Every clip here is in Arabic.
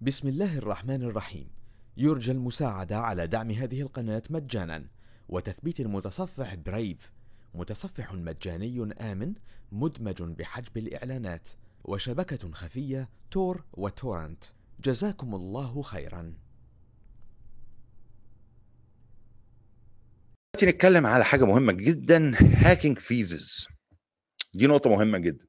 بسم الله الرحمن الرحيم. يرجى المساعدة على دعم هذه القناة مجانا. وتثبيت المتصفح برايف متصفح مجاني آمن مدمج بحجب الإعلانات. وشبكة خفية تور وتورنت. جزاكم الله خيرا. نتكلم على حاجة مهمة جدا. hacking phases دي نقطة مهمة جدا.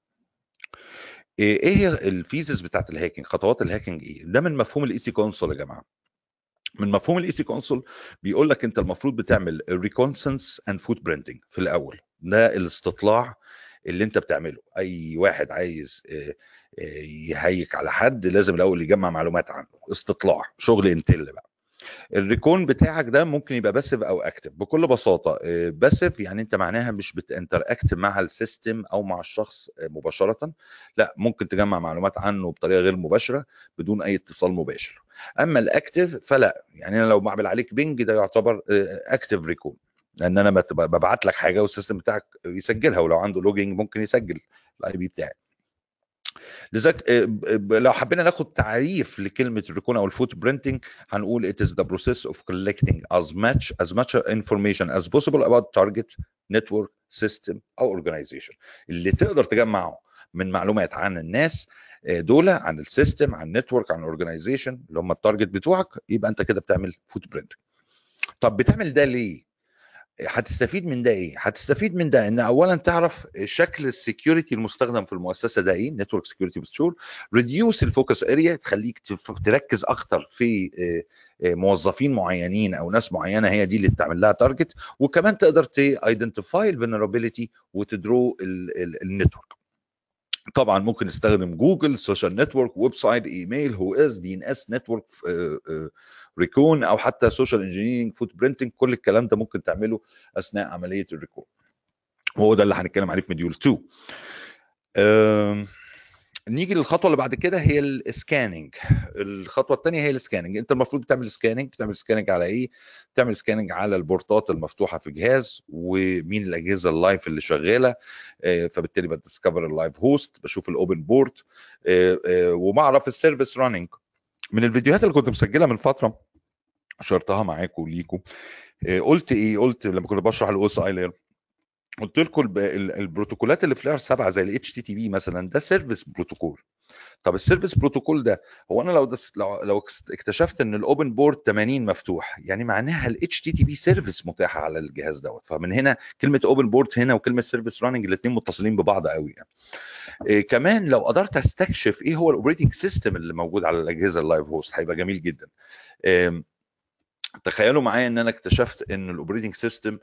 إيه إيه هي ال phases بتاعت ال hacking خطوات الهاكينج إيه؟ ده من مفهوم ال EC-Council يا جماعة. من مفهوم ال EC-Council بيقول لك أنت المفروض بتعمل reconnaissance and footprinting في الأول. ده الاستطلاع اللي أنت بتعمله. أي واحد عايز آه، آه، ي hack على حد لازم الأول يجمع معلومات عنه. استطلاع شغل intel بقى. ال recon بتاعك ده ممكن يبقى passive أو active بكل بساطة passive يعني أنت معناها مش بت interact مع ال system أو مع الشخص آه، مباشرة. لا ممكن تجمع معلومات عنه بطريقة غير مباشرة بدون أي اتصال مباشر. أما ال active فلا يعني أنا لو بعمل عليك ping ده يعتبر active recon. لأن أنا ببعت لك حاجة وال system بتاعك يسجلها ولو عنده logging ممكن يسجل ال IP بتاعي. لذلك آه، ب- لو حبينا ناخد تعريف لكلمة ال recon أو ال footprinting هنقول it is the process of collecting as much as much information as possible about target network system أو organization. اللي تقدر تجمعه من معلومات عن الناس آه، دول عن ال system عن ال network عن ال organization اللي هم ال target بتوعك يبقى أنت كده بتعمل footprint طب بتعمل ده ليه؟ هتستفيد من ده إيه؟ هتستفيد من ده إن اولا تعرف شكل ال security المستخدم في المؤسسة ده إيه؟ network security posture reduce ال focus area تخليك تركز أكتر في آه، آه، موظفين معينين أو ناس معينة هي دي اللي تعمل لها target وكمان تقدر تايدنتيفاي الفولنربيلتي وتدرو النتورك طبعا ممكن نستخدم Google social network website email Whois DNS network recon أو حتى social engineering footprinting كل الكلام ده ممكن تعمله أثناء عملية ال recon وهو ده اللي هنتكلم عليه في module 2 أم، نيجي للخطوة اللي بعد كده هي ال scanning الخطوة الثانية هي ال scanning انت المفروض بتعمل scanning بتعمل scanning على إيه؟ بتعمل scanning على البورتات المفتوحة في جهاز ومين الأجهزة ال live اللي شغالة. آه، فبالتالي ب discover ال live host بشوف ال open port وبعرف ال service running من الفيديوهات اللي كنت مسجلها من فترة شيرتها معاكم وليكم آه، قلت إيه؟ قلت لما كنت بشرح ال OSI layer قلت لكم الب- ال- البروتوكولات اللي في layer 7 زي ال HTTP مثلا ده service protocol طب ال service protocol ده هو أنا لو دس لو, لو اكتشفت إن ال open port 80 مفتوح يعني معناها ال HTTP service متاحه على الجهاز دوت. فمن هنا كلمة open port هنا وكلمة service running الاثنين متصلين ببعض قوي يعني. إيه كمان لو قدرت أستكشف إيه هو ال operating system اللي موجود على الأجهزة ال live host هيبقى جميل جدا. إيه تخيلوا معايا إن أنا اكتشفت إن ال operating system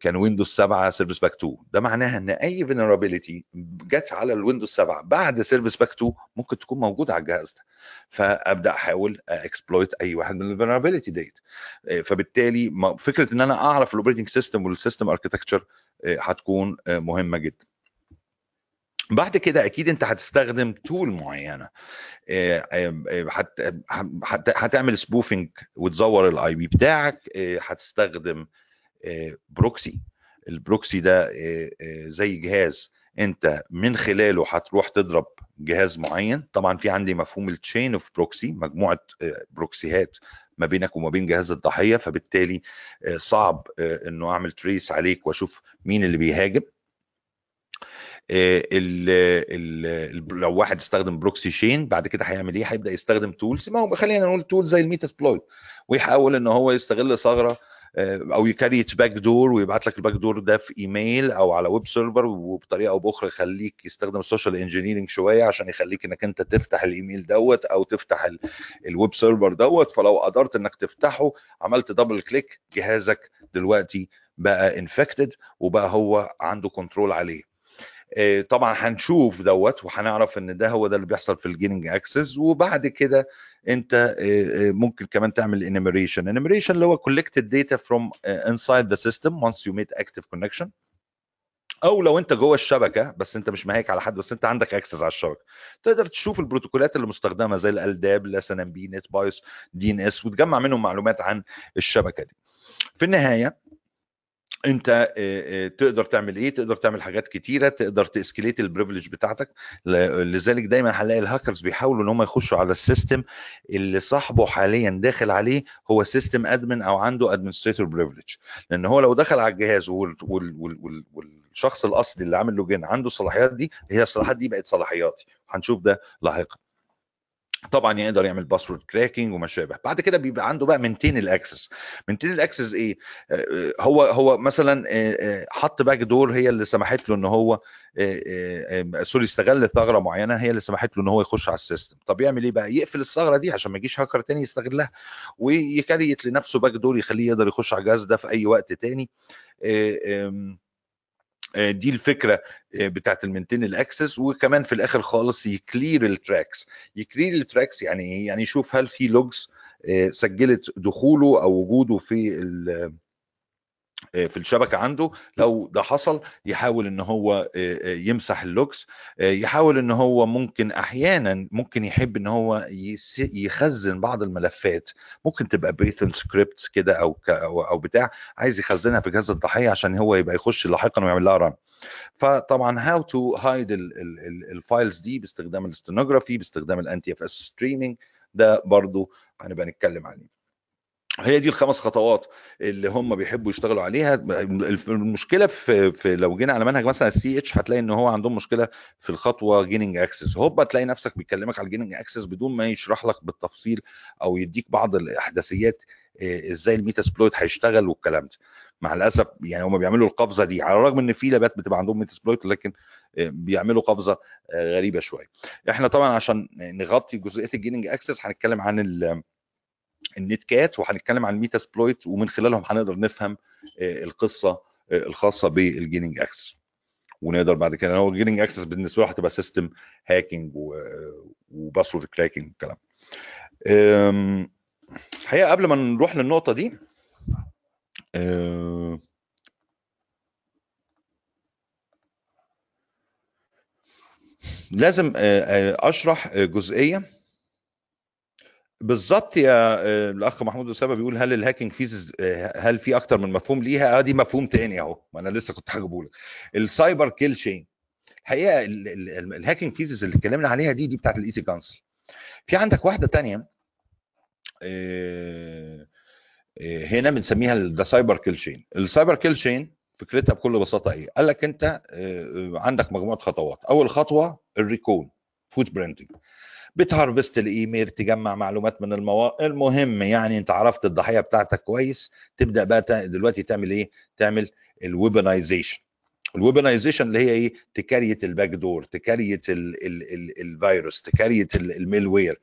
كان Windows 7 service pack 2 ده معناها إن أي vulnerability جت على ال Windows 7 بعد service pack 2 ممكن تكون موجودة على الجهاز ده. فأبدأ أحاول exploit أي واحد من ال vulnerability ديت. فبالتالي فكرة إن أنا أعرف ال operating system وال system architecture هتكون مهمة جدا. بعد كده أكيد أنت هتستخدم tool معينة. آه، آه، آه، هت- هت- هتعمل spoofing وتزور ال IP بتاعك هتستخدم proxy ال proxy ده زي جهاز أنت من خلاله هتروح تضرب جهاز معين. طبعا في عندي مفهوم ال chain of proxy مجموعة proxy هات ما بينك وما بين جهاز الضحية فبالتالي صعب إنه أعمل trace عليك وأشوف مين اللي بيهاجم. ال ال لو واحد استخدم proxy chain بعد كده هيعمل إيه؟ هيبدأ يستخدم tools. ما هو خلينا نقول tools زي ال Metasploit ويحاول إن هو يستغل ثغرة آه، أو ي create backdoor ويبعت لك ال backdoor ده في إيميل أو على web server وبطريقة أو بأخرى يخليك يستخدم ال social engineering شوية عشان يخليك إنك أنت تفتح الإيميل دوت أو تفتح ال- ال web server دوت. فلو قدرت إنك تفتحه عملت double click جهازك دلوقتي بقى infected وبقى هو عنده control عليه. آه، طبعا هنشوف دوت وهنعرف إن ده هو ده اللي بيحصل في ال gaining access وبعد كده أنت آه، آه، ممكن كمان تعمل enumeration enumeration اللي هو collected data uh, inside the system once you made active connection. أو لو أنت جوه الشبكة بس أنت مش مه hack على حد بس أنت عندك access على الشبكة. تقدر تشوف البروتوكولات اللي مستخدمة زي ال LDAP ال SNMP NetBIOS DNS وتجمع منهم معلومات عن الشبكة دي. في النهاية انت آه، آه، تقدر تعمل إيه؟ تقدر تعمل حاجات كتيرة تقدر تـ escalate ال privilege بتاعتك. لذلك دايما هنلاقي الهاكرز بيحاولوا إن هم يخشوا على ال system اللي صاحبه حاليا داخل عليه هو system admin أو عنده administrator privilege لأن هو لو دخل على الجهاز وال وال وال والشخص الأصلي اللي عامل login عنده الصلاحيات دي هي الصلاحيات دي بقت صلاحياتي. هنشوف ده لاحقا. طبعا يقدر يعمل password cracking وما شابه. بعد كده بيبقى عنده بقى maintain ال access maintain ال access إيه؟ آه، آه، هو هو مثلا آه، حط back door هي اللي سمحت له إن هو sorry استغل ثغرة معينة هي اللي سمحت له إن هو يخش على ال system. طب يعمل إيه بقى؟ يقفل الثغرة دي عشان ما يجيش هاكر تاني يستغلها و يـ create لنفسه back door يخليه يقدر يخش على الجهاز ده في أي وقت تاني. دي الفكرة آه، بتاعت ال maintain ال access وكمان في الآخر خالص يكلير التراكس. يكلير التراكس يعني إيه؟ يعني يشوف هل في logs سجلت دخوله أو وجوده في آه، في الشبكة عنده لو ده حصل يحاول إن هو آه، آه، يمسح ال logs آه، يحاول إن هو ممكن أحيانا ممكن يحب إن هو يخزن بعض الملفات. ممكن تبقى Python scripts كده أو أو بتاع عايز يخزنها في جهاز الضحية عشان هو يبقى يخش لاحقا ويعمل لها run فطبعا how to hide ال files دي باستخدام ال steganography باستخدام ال NTFS streaming ده برضو هنبقى نتكلم عليه. هي دي الخمس خطوات اللي هم بيحبوا يشتغلوا عليها. المشكلة في, في لو جينا على منهج مثلا ال CEH هتلاقي إن هو عندهم مشكلة في الخطوة gaining access هوبا تلاقي نفسك بيكلمك على ال gaining access بدون ما يشرح لك بالتفصيل أو يديك بعض الأحداثيات إيه، إزاي ال Metasploit هيشتغل والكلام ده. مع الأسف يعني هم بيعملوا القفزة دي على الرغم إن في labات بتبقى عندهم Metasploit لكن إيه، بيعملوا قفزة آه، غريبة شوية. إحنا طبعا عشان نغطي جزئيه ال gaining access هنتكلم عن ال Netcat وهنتكلم عن ال Metasploit ومن خلالهم هنقدر نفهم آه، القصة آه، الخاصة بال gaining access. ونقدر بعد كده هو ال gaining access بالنسبة له هتبقى system hacking و password cracking والكلام. الحقيقة قبل ما نروح للنقطة دي لازم آه، آه، أشرح آه، جزئية بالظبط يا آه، الأخ محمود أسامة بيقول هل ال hacking phase هل في أكتر من مفهوم؟ ليها. آه دي مفهوم تاني أهو. ما أنا لسه كنت هجيبه لك. ال cyber kill chain الحقيقة ال- ال- ال- ال hacking phases اللي اتكلمنا عليها دي دي بتاعت ال EC-Council. في عندك واحدة تانية آه، آه، هنا بنسميها the cyber kill chain ال cyber kill chain فكرتها بكل بساطة إيه؟ قال لك أنت آه، عندك مجموعة خطوات. أول خطوة ال recon footprinting بتـ harvest ال email تجمع معلومات من المواقع المهم يعني أنت عرفت الضحية بتاعتك كويس تبدأ بقى دلوقتي تعمل إيه؟ تعمل ال weaponization. ال weaponization اللي هي إيه؟ تـ create ال back door تـ create ال- ال- ال- الفيروس تـ create ال- ال malware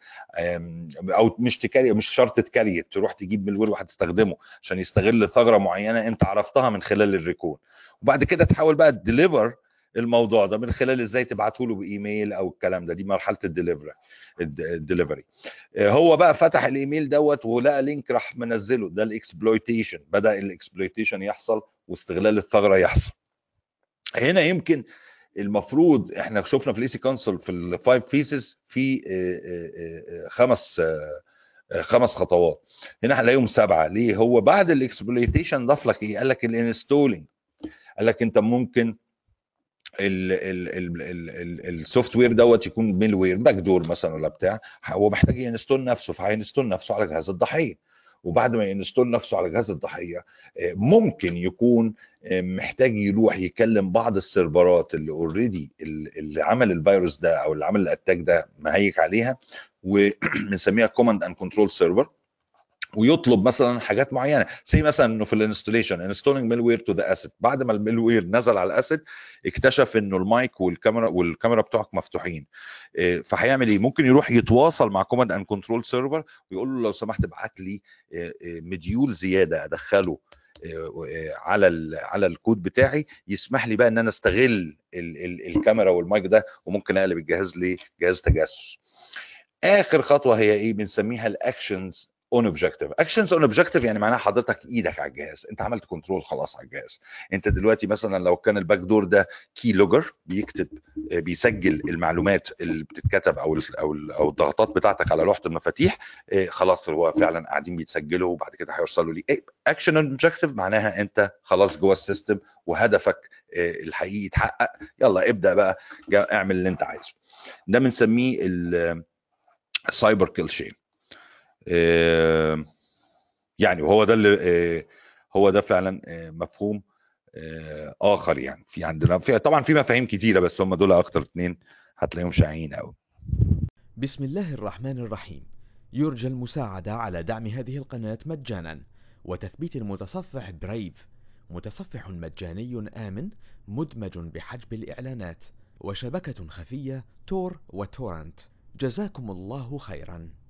أو مش تـ create مش شرط تـ create تروح تجيب malware وهتستخدمه عشان يستغل ثغرة معينة أنت عرفتها من خلال ال recon. وبعد كده تحاول بقى تـ deliver الموضوع ده من خلال إزاي تبعته له بإيميل أو الكلام ده دي مرحلة ال delivery ال delivery. هو بقى فتح الإيميل دوت ولقى link راح منزله ده ال exploitation بدأ ال exploitation يحصل واستغلال الثغرة يحصل. هنا يمكن المفروض إحنا شفنا في ال EC-Council في ال five phases في آه، آه، آه، خمس آه، آه، خمس خطوات. هنا هنلاقيهم سبعة. ليه؟ هو بعد ال exploitation ضاف لك إيه؟ قال لك ال installing. قال لك أنت ممكن ال software دوت يكون malware back door مثلا ولا بتاع هو محتاج يـ install نفسه فهيـ install نفسه على جهاز الضحية. وبعد ما يـ install نفسه على جهاز الضحية آه، ممكن يكون آه، محتاج يروح يكلم بعض ال serverات اللي already اللي عمل الفيروس ده أو اللي عمل ال attack ده مهيك عليها وبنسميها command and control server ويطلب مثلا حاجات معينة. زي مثلا إنه في ال installation installing malware to the asset بعد ما ال malware نزل على ال asset اكتشف إنه المايك والكاميرا والكاميرا بتوعك مفتوحين. إيه، فهيعمل إيه؟ ممكن يروح يتواصل مع command and control server ويقول له لو سمحت ابعت لي إيه، إيه، module زيادة أدخله على على الكود بتاعي يسمح لي بقى إن أنا استغل ال- ال- الكاميرا والمايك ده وممكن أقلب الجهاز لجهاز تجسس. آخر خطوة هي إيه؟ بنسميها ال actions on objective actions on objective يعني معناها حضرتك إيدك على الجهاز. أنت عملت control خلاص على الجهاز. أنت دلوقتي مثلا لو كان ال back door ده key logger بيكتب آه، بيسجل المعلومات اللي بتتكتب أو أو أو الضغطات بتاعتك على لوحة المفاتيح آه، خلاص هو فعلا قاعدين بيتسجلوا وبعد كده هيوصلوا لي action on objective معناها أنت خلاص جوه ال system وهدفك آه، الحقيقي اتحقق. يلا ابدأ بقى اعمل اللي أنت عايزه. ده بنسميه ال cyber kill chain يعني وهو ده اللي آه، هو ده فعلا آه، مفهوم آه، آخر يعني في عندنا. في طبعا في مفاهيم كتيرة بس هم دول أكتر اتنين هتلاقيهم شائعين قوي بسم الله الرحمن الرحيم. يرجى المساعدة على دعم هذه القناة مجانا. وتثبيت المتصفح برايف متصفح مجاني آمن مدمج بحجب الإعلانات. وشبكة خفية تور وتورنت جزاكم الله خيرا.